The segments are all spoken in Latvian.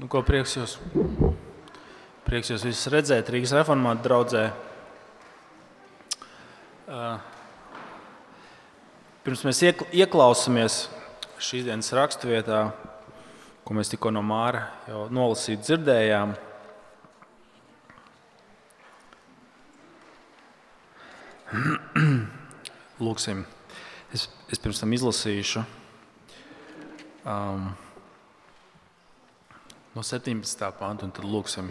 Nu, ko prieks jūs, prieks jūs visus redzēt Rīgas reformāta draugzē. Pirms mēs ieklausāmies šīs dienas raksturvietā, ko mēs tikko no Māra jau nolasīt dzirdējām. Lūksim, es, es pirms tam izlasīšu. Um, no 17. panta, un tad lūksim.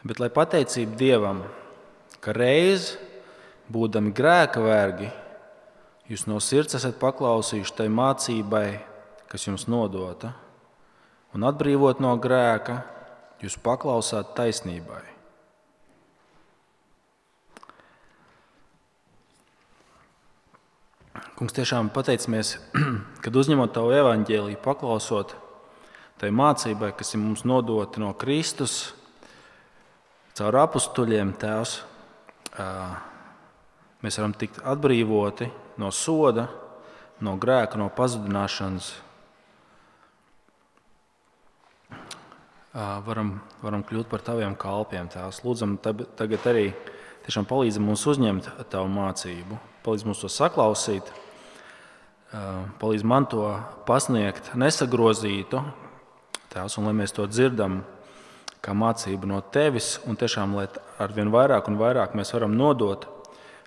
Bet lai pateicība Dievam, ka reiz, būdami grēka vergi, jūs no sirds esat paklausījuši tai mācībai, kas jums nodota, un atbrīvot no grēka, jūs paklausāt taisnībai. Kungs, tiešām pateicamies, kad uzņemot tavu evaņģēlīju, paklausot tai mācībai, kas ir mums nodota no Kristus, caur apstuļiem, Tēvs, mēs varam tikt atbrīvoti no soda, no grēka, no pazudināšanas. Varam, varam kļūt par taviem kalpiem, Tēvs. Lūdzam, tagad arī tiešām palīdzi mums uzņemt tavu mācību, palīdzi mums to saklausīt palīdz man to pasniegt, nesagrozītu, tās, un lai mēs to dzirdam kā mācību no tevis, un tiešām, lai ar vien vairāk un vairāk mēs varam nodot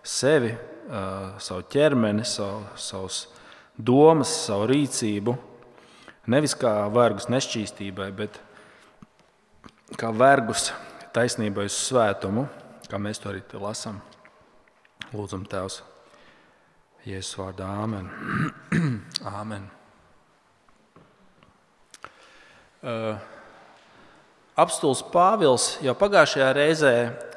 sevi, savu ķermeni, savu, savus domas, savu rīcību, nevis kā vergus nešķīstībai, bet kā vergus taisnībai uz svētumu, kā mēs to arī lasām. Lūdzam, Tēvs! Jēzus vārdā Āmen. Āmen. Uh, Apstults Pāvils jau pagājušajā reizē,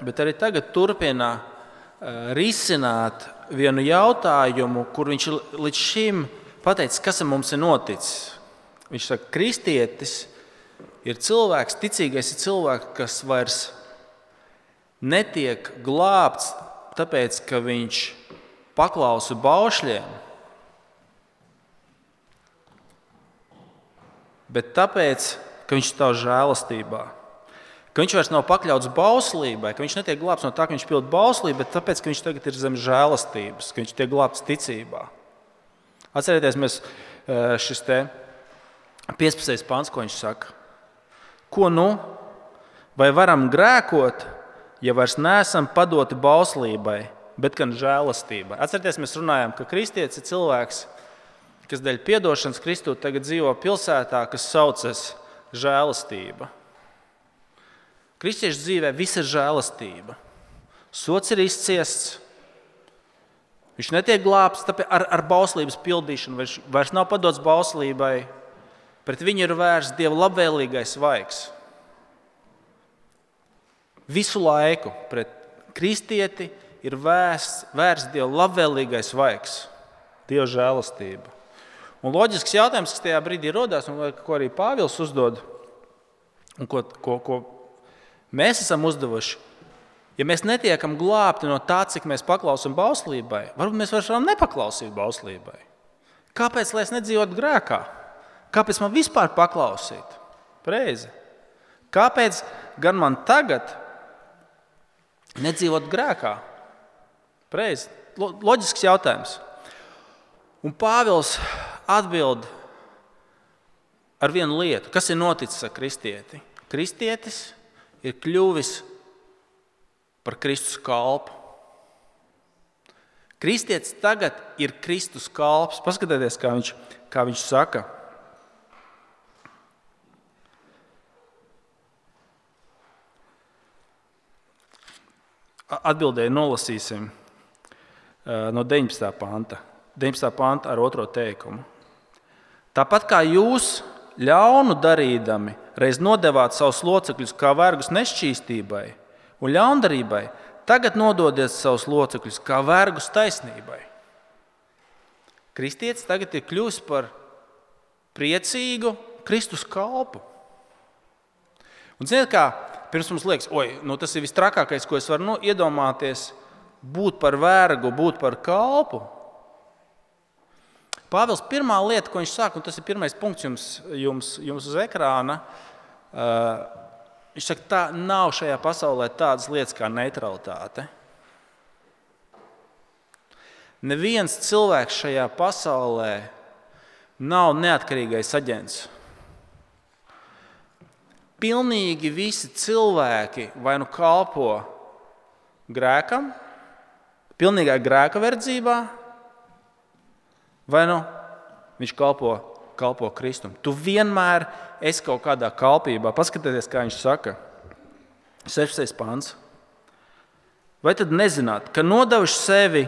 bet arī tagad turpina uh, risināt vienu jautājumu, kur viņš līdz šim pateicis, kas mums ir noticis. Viņš saka, ka kristietis ir cilvēks, ticīgais ir cilvēks, kas vairs netiek glābts, tāpēc ka viņš ir paklausu baušļiem, bet tāpēc, ka viņš ir tavs žēlastībā. Ka viņš vairs nav pakļauts bauslībai, ka viņš netiek glābts no tā, ka viņš pild bauslību, bet tāpēc, ka viņš tagad ir zem žēlastības, ka viņš tiek glābts ticībā. Atcerieties, mēs eh, šis 15. pāns, ko viņš saka. Ko nu? Vai varam grēkot, ja vairs neesam padoti bauslībai, bet gan žēlastībai. Atcerieties, mēs runājām, ka kristietis ir cilvēks, kas dēļ atdošanas Kristū tagad dzīvo pilsētā, kas saucas žēlastība. Kristiešu dzīvē viss ir žēlastība. Sots ir izciests. Viņš netiek glābts ar, ar bauslības pildīšanu, viņš vairs nav padots bauslībai. Pret viņu ir vērsts Dieva labvēlīgais vaigs. Visu laiku pret kristieti ir vērsts, vērsts Dieva labvēlīgais vaigs, Dieva žēlastība. Un loģisks jautājums, kas tajā brīdī radās, un ko arī Pāvils uzdod, un ko, ko, ko mēs esam uzdevuši, ja mēs netiekam glābti no tā, cik mēs paklausām bauslībai, varbūt mēs varam nepaklausīt bauslībai. Kāpēc lai es nedzīvotu grēkā? Kāpēc man vispār paklausīt? Preizi. Kāpēc gan man tagad nedzīvot grēkā? Pareizi. Loģisks jautājums. Un Pāvils atbild ar vienu lietu. Kas ir noticis ar kristieti? Kristietis ir kļuvis par Kristus kalpu. Kristietis tagad ir Kristus kalps. Paskatieties, kā viņš, kā viņš saka. Atbildēji nolasīsim. Eh, no 19. panta. 19. panta ar otro teikumu. Tāpat kā jūs ļaunu darīdami, reiz nodevāt savus locekļus kā vergus nešķīstībai un ļaundarībai, tagad nododiet savus locekļus kā vergus taisnībai. Kristietis tagad ir kļuvis par priecīgu Kristus kalpu. Un, ziniet, kā pirms mums liekas, oi, nu, tas ir vistrakākais, ko es varu nu, iedomāties būt par vergu, būt par kalpu. Pāvils pirmā lieta, ko viņš saka, un tas ir pirmais punkts jums, jums, jums uz ekrāna, uh, viņš saka, tā nav šajā pasaulē tādas lietas kā neutralitāte. Neviens cilvēks šajā pasaulē nav neatkarīgais aģents. Pilnīgi visi cilvēki vai nu kalpo grēkam, pilnīgā grēka verdzībā, vai nu viņš kalpo, kalpo Kristum. Tu vienmēr esi kaut kādā kalpībā. Paskatieties, kā viņš saka, 16. pāns. Vai tad nezināt, ka nodevuši sevi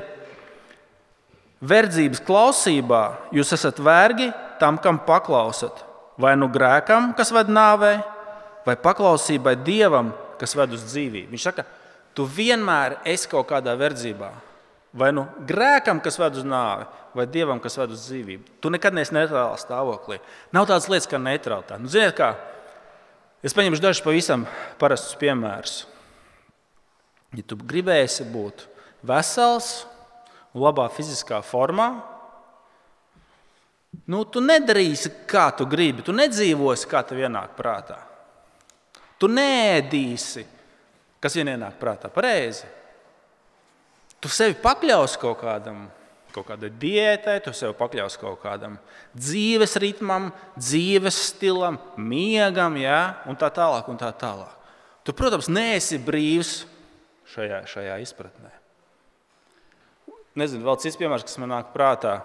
verdzības klausībā, jūs esat vergi tam, kam paklausat? Vai nu grēkam, kas ved nāvē, vai paklausībai dievam, kas ved uz dzīvību? Viņš saka, tu vienmēr esi kaut kādā verdzībā. Vai nu grēkam, kas ved uz nāvi, vai dievam, kas ved uz dzīvību. Tu nekad neesi neitrālā stāvoklī. Nav tādas lietas kā neutralitāte. Nu, ziniet, kā? Es paņemšu dažus pavisam parastus piemērus. Ja tu gribēsi būt vesels un labā fiziskā formā, nu, tu nedarīsi, kā tu gribi. Tu nedzīvosi, kā tev ienāk prātā. Tu nēdīsi, kas vien ienāk prātā. Pareizi tu sevi pakļausi kaut kādam, kaut kādai diētai, tu sevi pakļausi kaut kādam dzīves ritmam, dzīves stilam, miegam, ja? un tā tālāk. Un tā tālāk. Tu, protams, neesi brīvs šajā, šajā izpratnē. Nezinu, vēl cits piemērs, kas man nāk prātā.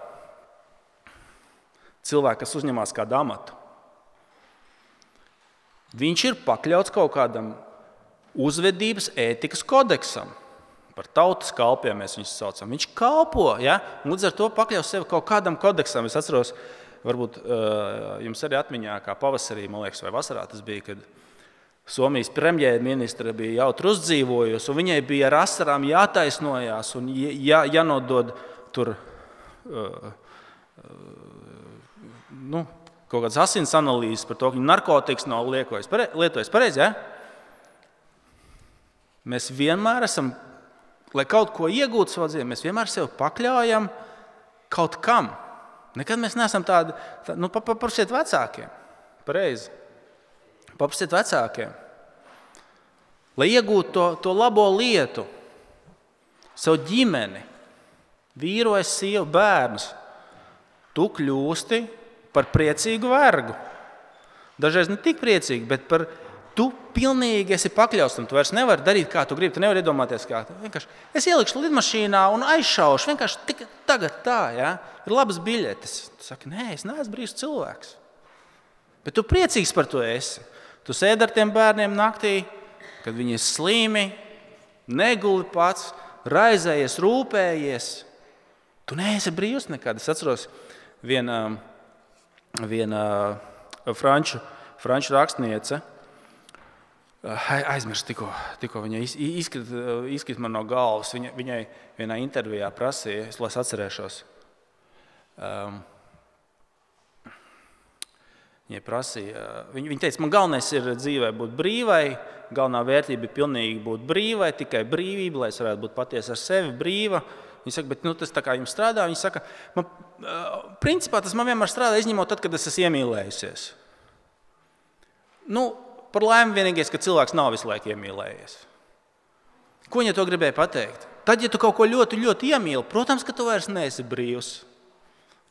Cilvēks, kas uzņemas kādu amatu, viņš ir pakļauts kaut kādam uzvedības ētikas kodeksam. Par tautas kalpiem mēs viņus saucam. Viņš kalpo, ja? līdz ar to pakļaus sevi kaut kādam kodeksam. Es atceros, varbūt jums arī atmiņā, kā pavasarī, liekas, vai vasarā tas bija, kad Somijas premjerministra bija jautri uzdzīvojusi, un viņai bija ar asarām jātaisnojās un jā, jānodod tur uh, nu, kaut kādas asins analīzes par to, ka narkotikas nav lietojis pareizi. Ja? Mēs vienmēr esam lai kaut ko iegūtu savā dzīvē, mēs vienmēr sevi pakļaujam kaut kam. Nekad mēs neesam tādi, tā, nu, paprasiet vecākiem. Pareizi. Paprasiet vecākiem. Lai iegūtu to, to labo lietu, savu ģimeni, vīru, sievu, bērnus, tu kļūsti par priecīgu vergu. Dažreiz ne tik priecīgi, bet par Tu pilnīgi esi pakļauts tam. Tu vairs nevari darīt, kā tu gribi. Tu nevari iedomāties, kā tu vienkārši. Es ielikšu lidmašīnā un aizšaušu. Vienkārši tik, tagad tā, ja? ir labas biļetes. Tu saki, nē, es neesmu brīvs cilvēks. Bet tu priecīgs par to esi. Tu sēdi ar tiem bērniem naktī, kad viņi ir slimi, neguli pats, raizējies, rūpējies. Tu neesi brīvs nekad. Es atceros vienu viena franču, franču rakstnieci Aizmirsu, tikko, tikko viņa izkrita, izkrita man no galvas. Viņa, viņai vienā intervijā prasīja, es, lai es atcerēšos. Um, Viņai prasīja, viņa, viņa teica, man galvenais ir dzīvē būt brīvai, galvenā vērtība ir pilnīgi būt brīvai, tikai brīvība, lai es varētu būt patiesa ar sevi brīva. Viņa saka, bet nu, tas tā kā jums strādā. Viņa saka, man, principā tas man vienmēr strādā, izņemot tad, kad es esmu iemīlējusies. Nu, Par laimi vienīgais, ka cilvēks nav visu laiku iemīlējies. Ko viņa to gribēja pateikt? Tad, ja tu kaut ko ļoti, ļoti iemīli, protams, ka tu vairs neesi brīvs.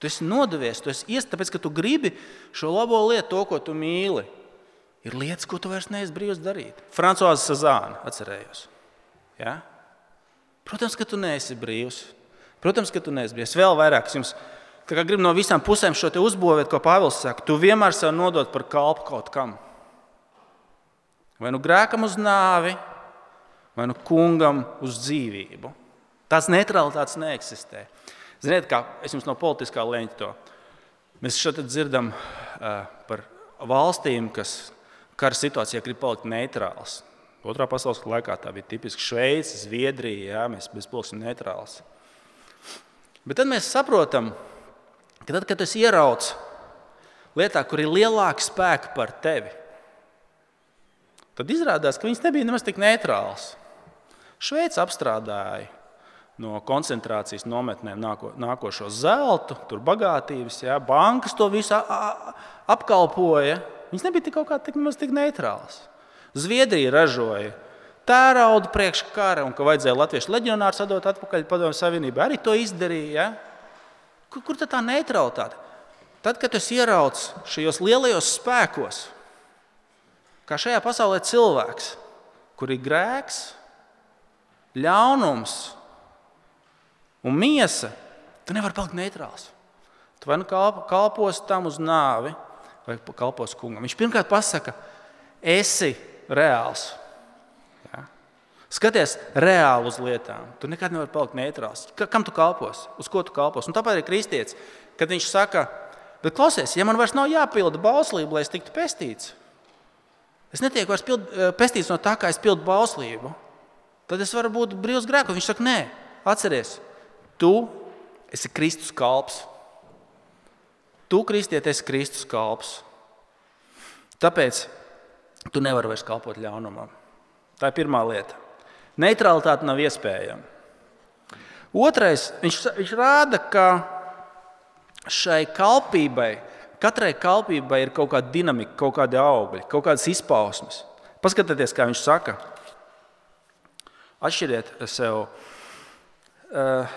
Tu esi nodevies, tu esi ies, tāpēc, ka tu gribi šo labo lietu, to, ko tu mīli. Ir lietas, ko tu vairs neesi brīvs darīt. Frančiska Sazāna atcerējos. Ja? Protams, ka tu neesi brīvs. Protams, ka tu neesi brīvs. Vēl vairāk es jums gribu no visām pusēm šo uzbūvēt, ko Pāvils saka. Tu vienmēr sev nodod par kalpu kaut kam. Vai nu grēkam uz nāvi, vai nu kungam uz dzīvību. Tās neutralitātes neeksistē. Ziniet, kā es jums no politiskā leņķa to. Mēs šeit dzirdam uh, par valstīm, kas kara situācijā grib palikt neitrāls. Otrā pasaules laikā tā bija tipiski Šveice, Zviedrija. Jā, mēs būsim neitrāls. Bet tad mēs saprotam, ka tad, kad tas ierauc lietā, kur ir lielāki spēki par tevi, tad izrādās, ka viņas nebija nemaz tik neitrāls. Šveice apstrādāja no koncentrācijas nometnēm nāko, nākošo zeltu, tur bagātības, ja, bankas to visu apkalpoja. Viņas nebija tik kaut kā tik, tik neitrālas. Zviedrija ražoja tērauda priekš kara un ka vajadzēja latviešu leģionāru sadot atpakaļ Padomju Savienībai. Arī to izdarīja. Ja? Kur, kur tā neutralitāte? Tad, kad es ieraucu šajos lielajos spēkos, kā šajā pasaulē cilvēks, kur ir grēks, ļaunums un miesa, tu nevari palikt neitrāls. Tu vai nu kalpos tam uz nāvi, vai kalpos kungam. Viņš pirmkārt pasaka, esi reāls. Skaties reāli uz lietām. Tu nekad nevari palikt neitrāls. Kam tu kalpos? Uz ko tu kalpos? Un tāpēc arī kristietis, kad viņš saka, bet klausies, ja man vairs nav jāpilda bauslība, lai es tiktu pestīts, es netieku vairs pild, eh, pestīts no tā, kā es pildu bauslību, tad es varu būt brīvs grēkos. Viņš saka, nē, atceries, tu esi Kristus kalps. Tu, kristiet, esi Kristus kalps. Tāpēc tu nevari vairs kalpot ļaunumam. Tā ir pirmā lieta. Neutralitāte nav iespējama. Otrais, viņš, viņš rāda, ka šai kalpībai, katrai kalpībai ir kaut kāda dinamika, kaut kādi augļi, kaut kādas izpausmes. Paskatieties, kā viņš saka. Atšķiriet sev. Uh,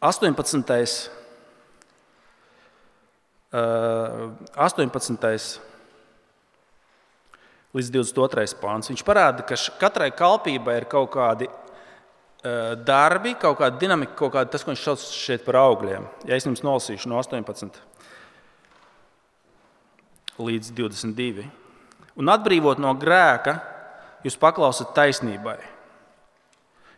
18. Uh, 18 līdz 22. pāns. Viņš parāda, ka katrai kalpībai ir kaut kādi darbi, kaut kāda dinamika, kaut kāda tas, ko viņš sauc šeit par augļiem. Ja es jums nolasīšu no 18 līdz 22. Un atbrīvot no grēka, jūs paklausat taisnībai.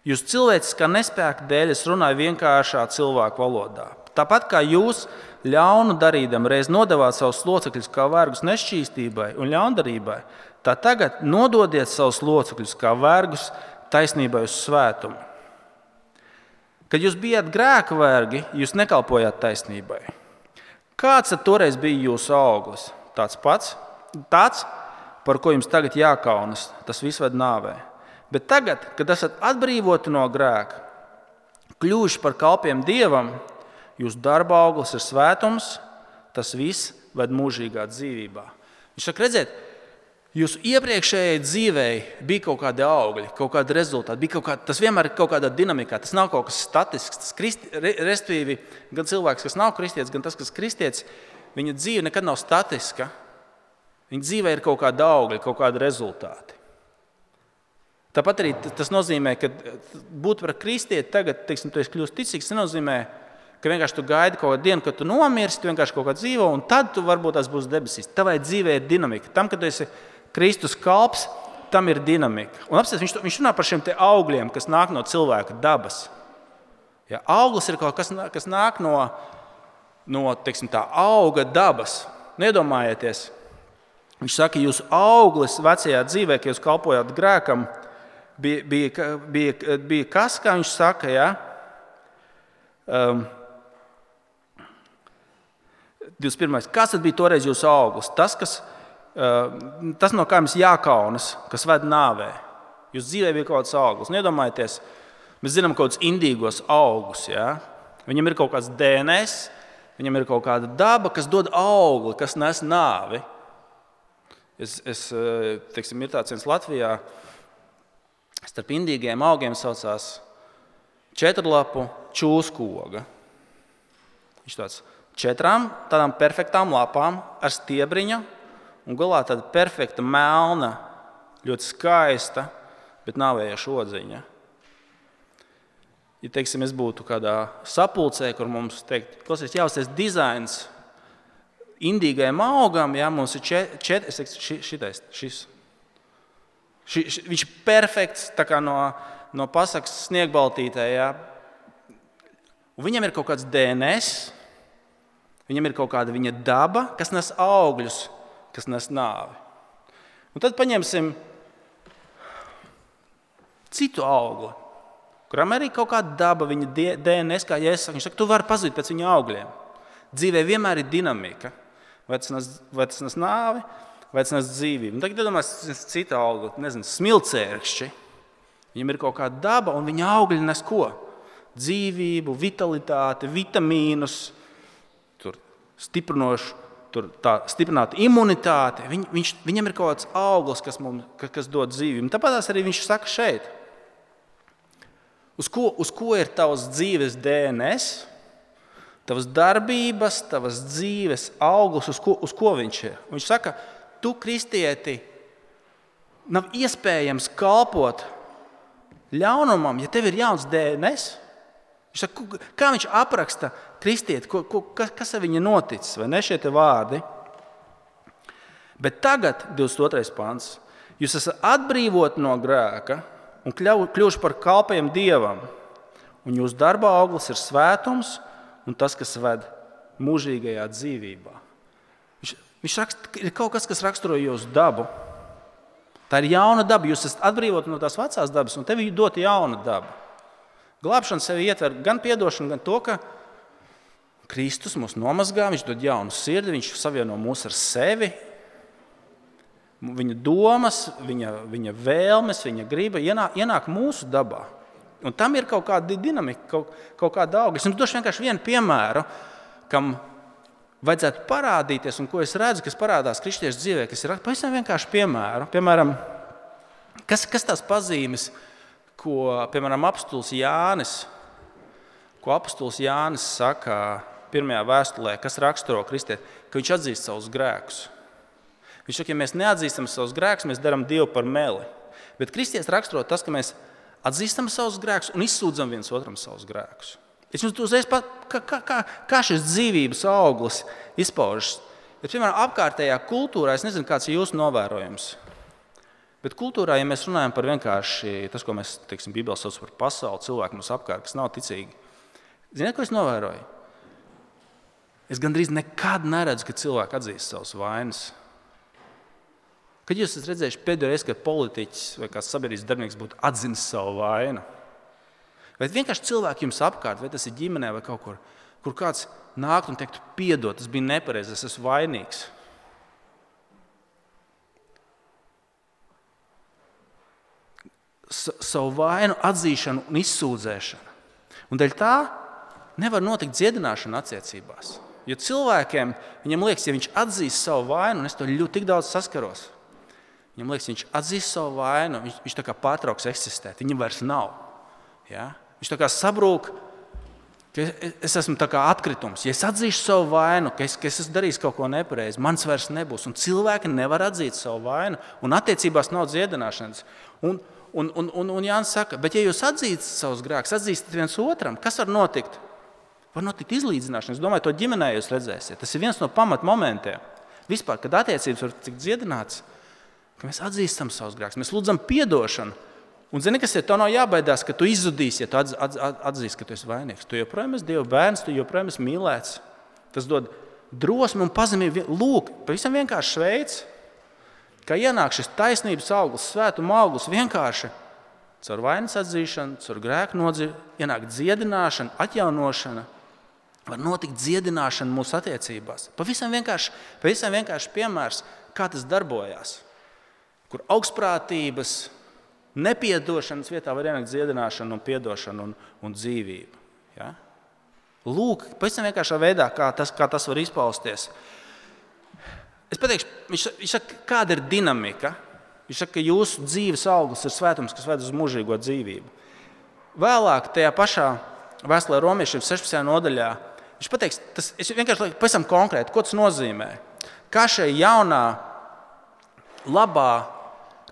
Jūs cilvēciskā nespēka dēļ es runāju vienkāršā cilvēku valodā. Tāpat kā jūs ļaunu darīdam, reiz nodevāt savus locekļus kā vergus nešķīstībai un ļaundarībai, Tā tagad nododiet savus locekļus kā vergus taisnībai uz svētumu. Kad jūs bijat grēka vergi, jūs nekalpojāt taisnībai. Kāds toreiz bija jūsu auglis? Tāds pats, tāds, par ko jums tagad jākaunas, tas viss ved nāvē. Bet tagad, kad esat atbrīvoti no grēka, kļuvuši par kalpiem dievam, jūsu darba auglis ir svētums, tas viss ved mūžīgā dzīvībā. Viņš saka, redziet, Jūsu iepriekšējai dzīvei bija kaut kādi augļi, kaut kādi rezultāti. Kaut kā, tas vienmēr ir kaut kādā dinamikā. Tas nav kaut kas statisks. Tas kristi, restīvi, gan cilvēks, kas nav kristietis, gan tas, kas ir kristietis, viņa dzīve nekad nav statiska. Viņa dzīvē ir kaut kāda augļa, kaut kāda rezultāti. Tāpat arī tas nozīmē, ka būt par kristieti tagad, teiksim, tu esi kļūst ticīgs, nenozīmē, ka vienkārši tu gaidi kaut kādu dienu, kad tu nomirsti, vienkārši kaut kā dzīvo, un tad tu varbūt tas būs debesīs. Tavai dzīvē ir dinamika. Tam, kad tu esi Kristus kalps, tam ir dinamika. Un apstāties, viņš, viņš runā par šiem augļiem, kas nāk no cilvēka dabas. Ja, auglis ir kaut kas, kas nāk no, no teiksim, tā auga dabas. Nedomājieties, viņš saka, jūsu auglis vecajā dzīvē, kad jūs kalpojat grēkam, bija, bija, bija, bija kas, kā viņš saka, ja? um, 21. Kas tad bija toreiz jūsu auglis? Tas, kas tas, no kā mums jākaunas, kas ved nāvē. Jūs dzīvē bija kaut kāds augurs. Iedomājieties, mēs zinām kaut kādus indīgos augus. Ja? Viņam ir kaut kāds DNS, viņam ir kaut kāda daba, kas dod augli, kas nes nāvi. Es, es eh, teiksim, ir tāds viens Latvijā, starp indīgiem augiem saucās četrlapu čūskoga. Viņš tāds četrām tādām perfektām lapām ar stiebriņu un galā tāda perfekta, melna, ļoti skaista, bet nāvējoša odziņa. Ja teiksim, es būtu kādā sapulcē, kur mums teikt, klausies, jāuztais dizains indīgajam augam, ja mums ir četri, es teiktu, šitais, šis. Ši, ši, viņš ir perfekts no, no pasakas sniegbaltītē. Ja. Un viņam ir kaut kāds DNS, viņam ir kaut kāda viņa daba, kas nes augļus kas nes nāvi. Un tad paņemsim citu augli, kuram arī kaut kāda daba, viņa DNS, kā jau es saku, viņš saka, tu vari pazīt pēc viņa augļiem. Dzīvē vienmēr ir dinamika. Vai tas nes, vai tas nes nāvi, vai tas nes dzīvību. Un tagad iedomājieties, citu augli, nezinu, smilcērkšķi. Viņam ir kaut kāda daba, un viņa augļi nes ko? Dzīvību, vitalitāti, vitamīnus, stiprinošu, tur, tā, stiprināt imunitāti. Viņ, viņš, viņam ir kaut kāds auglis, kas, mums, kas dod dzīvību. Tāpēc arī viņš saka šeit, uz ko, uz ko ir tavs dzīves DNS, tavas darbības, tavas dzīves auglis, uz ko, uz ko viņš ir. Viņš saka, tu, kristieti, nav iespējams kalpot ļaunumam, ja tev ir jauns DNS. Viņš saka, kā viņš apraksta kristieti, ko, ko, kas, kas ar viņu noticis, vai ne šie vārdi? Bet tagad, 22. pāns, jūs esat atbrīvoti no grēka un kļuvuši par kalpiem dievam. Un jūsu darba auglis ir svētums un tas, kas ved mūžīgajā dzīvībā. Viņš, viņš raksta, ir kaut kas, kas raksturo jūsu dabu. Tā ir jauna daba. Jūs esat atbrīvoti no tās vecās dabas, un tev ir dota jauna daba. Glābšana sevi ietver gan atdošanu, gan to, ka Kristus mūs nomazgā, viņš dod jaunu sirdi, viņš savieno mūs ar sevi. Viņa domas, viņa, viņa vēlmes, viņa griba ienāk, ienāk mūsu dabā. Un tam ir kaut kāda dinamika, kaut, kaut kāda auga. Es jums došu vienkārši vienu piemēru, kam vajadzētu parādīties, un ko es redzu, kas parādās kristiešu dzīvē, kas ir pavisam vienkārši piemēru. Piemēram, kas, kas tās pazīmes, ko piemēram apstults Jānis, ko apstults Jānis saka pirmajā vēstulē, kas raksturo kristieti, ka viņš atzīst savus grēkus. Viņš saka, ja mēs neatzīstam savus grēkus, mēs darām Dievu par meli. Bet kristietis raksturo tas, ka mēs atzīstam savus grēkus un izsūdzam viens otram savus grēkus. Es jums uzreiz pateiktu, kā, kā, kā šis dzīvības auglis izpaužas. Bet, piemēram, apkārtējā kultūrā, es nezinu, kāds ir jūsu novērojums. Bet kultūrā, ja mēs runājam par vienkārši tas, ko mēs teiksim, Bībelē saucam par pasauli, cilvēku mums apkārt, kas nav ticīgi, ziniet, ko es novēroju? Es gandrīz nekad neredzu, ka cilvēki atzīst savas vainas. Kad jūs esat redzējuši pēdējo reizi, kad politiķis vai kāds sabiedrības darbinieks būtu atzinis savu vainu? Vai vienkārši cilvēki jums apkārt, vai tas ir ģimenē vai kaut kur, kur kāds nāk un teikt, piedod, tas bija nepareizi, es esmu vainīgs. Savu vainu atzīšanu un izsūdzēšanu. Un dēļ tā nevar notikt dziedināšana attiecībās. Jo cilvēkiem, viņam liekas, ja viņš atzīst savu vainu, un es to ļoti daudz saskaros, Viņam liekas, viņš atzīst savu vainu, viņš, viņš tā kā pārtrauks eksistēt, viņa vairs nav. Ja? Viņš tā kā sabrūk, ka es, es esmu atkritums. Ja es atzīšu savu vainu, ka es, ka es esmu darījis kaut ko nepareizi, mans vairs nebūs. Un cilvēki nevar atzīt savu vainu, un attiecībās nav dziedināšanas. Un, un, un, un, un Jānis saka, bet ja jūs atzīstat savus grēkus, atzīstat viens otram, kas var notikt? Var notikt izlīdzināšana. Es domāju, to ģimenē jūs redzēsiet. Tas ir viens no pamatmomentiem. Vispār, kad attiecības var tikt dziedinātas, ka mēs atzīstam savus grēkus, mēs lūdzam atdošanu. Un, zini, kas ir? Tev nav jābaidās, ka tu izzudīsi, ja tu atz, atz, atzīsi, ka tu esi vainīgs. Tu joprojām esi Dieva bērns, tu joprojām esi mīlēts. Tas dod drosmi un pazemību. Lūk, pavisam vienkārši veids, kā ienāk šis taisnības auglis, svētuma auglis vienkārši caur vainas atzīšanu, caur grēku nodzīšanu, ienāk dziedināšana, atjaunošana. Var notikt dziedināšana mūsu attiecībās. Pavisam vienkārši, pavisam vienkārši piemērs, kā tas darbojas kur augstprātības, nepiedošanas vietā var ienākt dziedināšana, un atdošana un, un dzīvība. Ja? Lūk, pavisam vienkāršā veidā, kā tas, kā tas var izpausties. Es pateikšu, viņš, viņš saka, kāda ir dinamika. Viņš saka, ka jūsu dzīves auglis ir svētums, kas ved uz mūžīgo dzīvību. Vēlāk, tajā pašā vēstulē romiešiem 16. nodaļā, viņš pateiks, tas vienkārši pavisam konkrēti, ko tas nozīmē. Kā šai jaunā, labā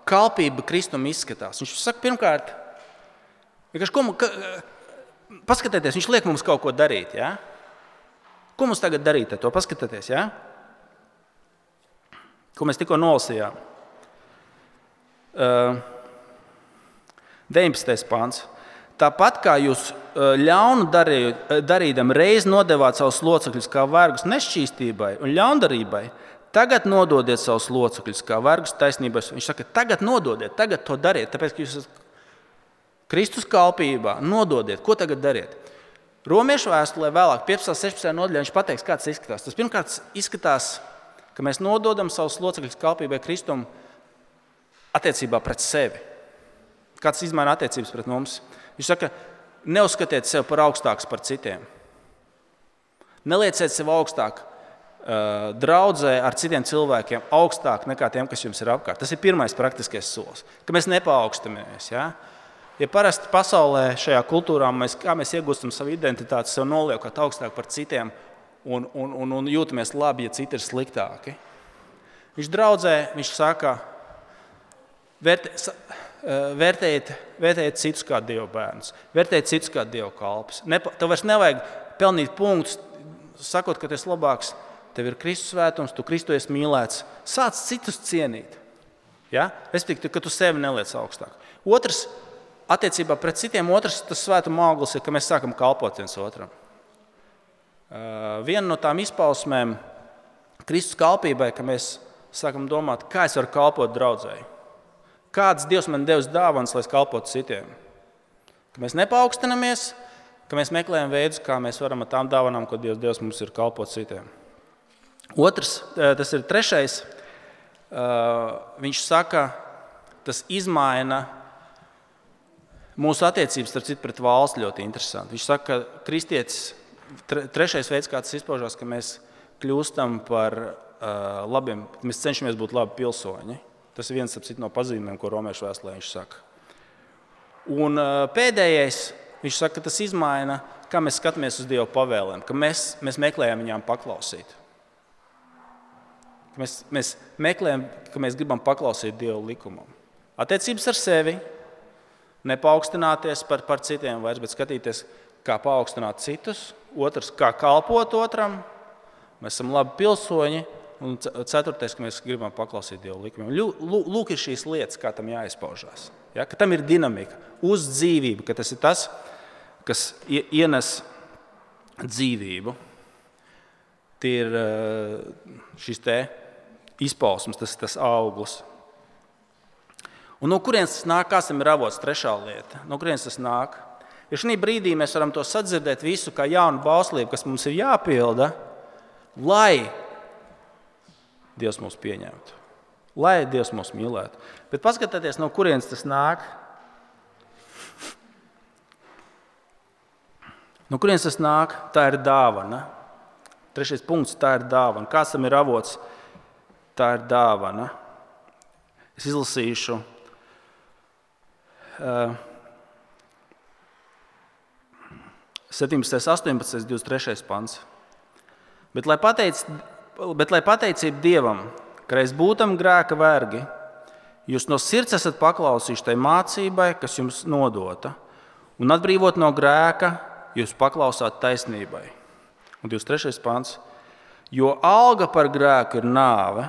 kalpība Kristum izskatās? Viņš saka, pirmkārt, ko, ka, paskatieties, viņš liek mums kaut ko darīt. Ja? Ko mums tagad darīt ar to? Paskatieties, ja? ko mēs tikko nolasījām. Uh, 19. pāns. Tāpat kā jūs ļaunu darījot, reiz nodevāt savus locekļus kā vergus nešķīstībai un ļaundarībai, Tagad nododiet savus locekļus, kā vergus taisnības. Viņš saka, tagad nododiet, tagad to dariet, tāpēc ka jūs esat Kristus kalpībā. Nododiet, ko tagad dariet? Romiešu vēstulē vēlāk, 15. un 16. nodaļā, viņš pateiks, kā tas izskatās. Tas pirmkārt izskatās, ka mēs nododam savus locekļus kalpībai Kristum attiecībā pret sevi. Kāds izmaina attiecības pret mums? Viņš saka, neuzskatiet sevi par augstāku par citiem. Nelieciet sev augstāk, uh, draudzē ar citiem cilvēkiem, augstāk nekā tiem, kas jums ir apkārt. Tas ir pirmais praktiskais solis, ka mēs nepaaugstamies. Ja? Ja parasti pasaulē, šajā kultūrā, mēs, mēs iegūstam savu identitāti, sev noliekot augstāk par citiem un, un, un, un jūtamies labi, ja citi ir sliktāki. Viņš draudzē, viņš saka, vērtē, vērtējiet, vērtējiet citus kā dievu bērnus, vērtējiet citus kā dievu kalpus. Tev vairs nevajag pelnīt punktus sakot, ka tu esi labāks, tev ir Kristus svētums, tu Kristu esi mīlēts. Sāc citus cienīt. Ja? Respektīvi, ka tu sevi neliec augstāk. Otrs, attiecībā pret citiem, otrs tas svētuma auglis ir, ka mēs sākam kalpot viens otram. Uh, viena no tām izpausmēm Kristus kalpībai, ka mēs sākam domāt, kā es varu kalpot draudzēji. Kāds Dievs man devis dāvāns, lai kalpotu citiem? Ka mēs nepaukstinamies, ka mēs meklējam veidus, kā mēs varam ar tām dāvanām, ko Dievs, Dievs mums ir kalpot citiem. Otrs, tas ir trešais. Viņš saka, tas izmaina mūsu attiecības citu, pret valsts ļoti interesanti. Viņš saka, ka kristietis, trešais veids, kā tas izpaužās, ka mēs kļūstam par labiem, mēs cenšamies būt labi pilsoņi. Tas ir viens no pazīmēm, ko Romas vēstulē viņš saka. Un pēdējais, Viņš saka, ka tas izmaina, kā mēs skatāmies uz Dieva pavēlēm, ka mēs, mēs meklējam viņām paklausīt. Ka mēs, mēs meklējam, ka mēs gribam paklausīt Dieva likumam. Attiecības ar sevi, nepaukstināties par, par citiem vairs, bet skatīties, kā paaugstināt citus, otrs, kā kalpot otram. Mēs esam labi pilsoņi, Un ceturtais, ka mēs gribam paklausīt Dieva likumiem. Lūk, ir šīs lietas, kā tam jāizpaužās. Ja? Ka tam ir dinamika, uz dzīvību, ka tas ir tas, kas ienes dzīvību. Tie ir šis izpausmes, tas ir tas auglis. Un no kurienes tas nāk, kas ir avots? Trešā lieta. No kurienes tas nāk? Ja šī brīdī mēs varam to sadzirdēt visu kā jaunu bauslību, kas mums ir jāpilda, lai Dievs mūs pieņemtu, lai Dievs mūs mīlētu. Bet paskatieties, no kurienes tas nāk. No kurienes tas nāk? Tā ir dāvana. Trešais punkts - tā ir dāvana. Kāds tam ir avots? Tā ir dāvana. Es izlasīšu. Uh, 17, 18, 23 pants. Bet, lai pateic, bet lai pateicība Dievam, ka reiz būtam grēka vergi, jūs no sirds esat paklausījuši tai mācībai, kas jums nodota, un atbrīvot no grēka, jūs paklausāt taisnībai. Un 23. pāns. Jo alga par grēku ir nāve,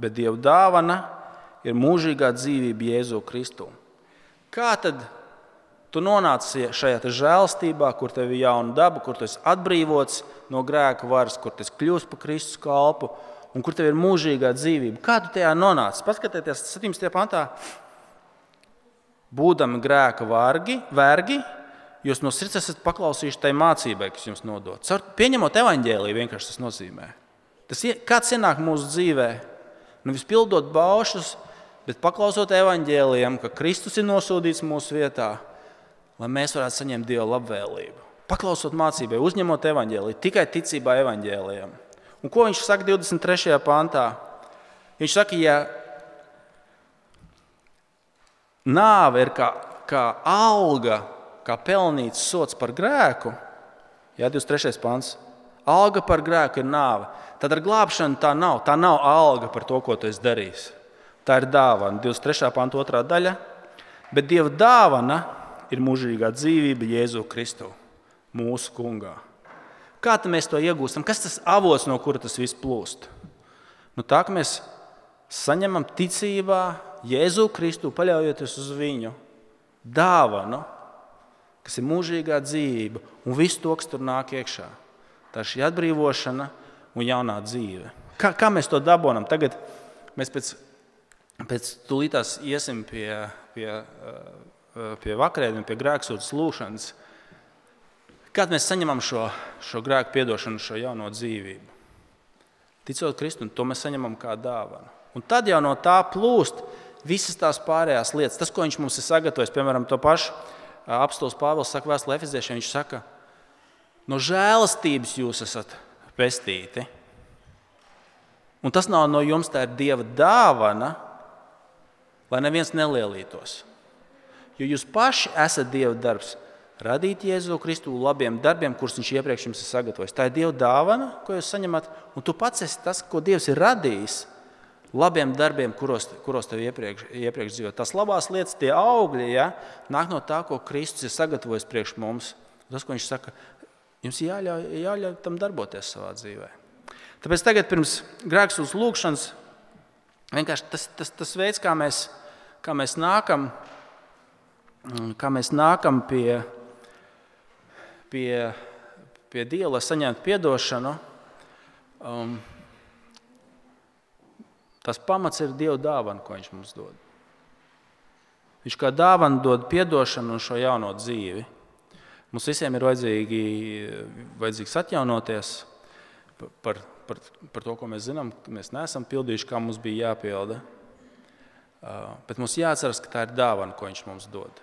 bet Dieva dāvana ir mūžīgā dzīvība Jēzu Kristu. Kā tad tu nonāci šajā žēlstībā, kur tev ir jauna daba, kur tu esi atbrīvots no grēka varas, kur tas kļūst par Kristus kalpu un kur tev ir mūžīgā dzīvība. Kā tu tajā nonāci? Paskatieties, 17. pantā. Būdami grēka vargi, vergi, jūs no sirds esat paklausījuši tai mācībai, kas jums nodots. Pieņemot evaņģēlīju, vienkārši tas nozīmē. Tas kāds ienāk mūsu dzīvē, nevis pildot baušus, bet paklausot evaņģēlījiem, ka Kristus ir nosūdīts mūsu vietā lai mēs varētu saņemt Dieva labvēlību. Paklausot mācībai, uzņemot evaņģēliju, tikai ticībā evaņģēlijam. Un ko viņš saka 23. pantā? Viņš saka, ja nāve ir kā, kā alga, kā pelnīts sots par grēku, Jā, 23. pants. Alga par grēku ir nāve. Tad ar glābšanu tā nav. Tā nav alga par to, ko tu esi darījis. Tā ir dāvana. 23. panta otrā daļa. Bet Dieva dāvana ir mūžīgā dzīvība Jēzu Kristu, mūsu kungā. Kā mēs to iegūstam? Kas tas avots, no kura tas viss plūst? Nu, tā kā mēs saņemam ticībā Jēzu Kristu, paļaujoties uz viņu dāvanu, kas ir mūžīgā dzīvība un viss to, kas tur nāk iekšā. Tā ir šī atbrīvošana un jaunā dzīve. Kā, kā mēs to dabūjam? Tagad mēs pēc, pēc tūlītās iesim pie, pie uh, pie vakarēdienām, pie grēksūdzes lūšanas, kad mēs saņemam šo, šo grēku piedošanu, šo jauno dzīvību. Ticot Kristum, to mēs saņemam kā dāvanu. Un tad jau no tā plūst visas tās pārējās lietas, tas, ko viņš mums ir sagatavojis, piemēram, to pašu apstults Pāvils saka vēstulē Efeziešiem, viņš saka, no žēlastības jūs esat pestīti. Un tas nav no jums, tā ir Dieva dāvana, lai neviens nelielītos. Jo jūs paši esat Dieva darbs, radīt Jēzu Kristu labiem darbiem, kurus Viņš iepriekš jums ir sagatavojis. Tā ir Dieva dāvana, ko jūs saņemat, un tu pats esi tas, ko Dievs ir radījis labiem darbiem, kuros, kuros tev iepriekš, iepriekš dzīvo. Tās labās lietas, tie augļi, ja, nāk no tā, ko Kristus ir sagatavojis priekš mums. Tas, ko viņš saka, jums jāļauj, jāļauj tam darboties savā dzīvē. Tāpēc tagad, pirms grēksūdas lūgšanas, vienkārši tas, tas, tas veids, kā mēs, kā mēs nākam, kā mēs nākam pie, pie, pie Dieva, lai saņemtu atdošanu. Um, Tas pamats ir Dieva dāvana, ko Viņš mums dod. Viņš kā dāvana dod atdošanu un šo jauno dzīvi. Mums visiem ir vajadzīgi, vajadzīgs atjaunoties par, par, par to, ko mēs zinām, ka mēs neesam pildījuši, kā mums bija jāpilda. Uh, bet mums jāatcerās, ka tā ir dāvana, ko Viņš mums dod.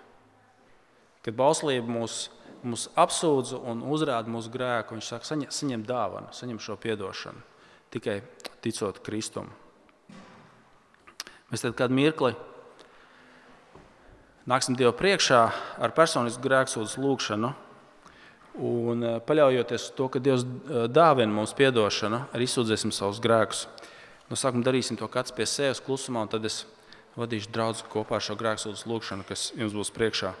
Kad bauslība mūs, mūs apsūdz un uzrāda mūsu grēku, Viņš saka, saņem, saņem dāvanu, saņem šo atdošanu tikai ticot Kristum. Mēs tad kādu mirkli nāksim Dievu priekšā ar personisku grēksūdzes lūgšanu. Un eh, paļaujoties uz to, ka Dievs eh, dāvina mums atdošanu, arī izsūdzēsim savus grēkus. No sākuma darīsim to pats pie sevis klusumā, un tad es vadīšu draugu kopā ar šo grēksūdzes lūgšanu, kas jums būs priekšā.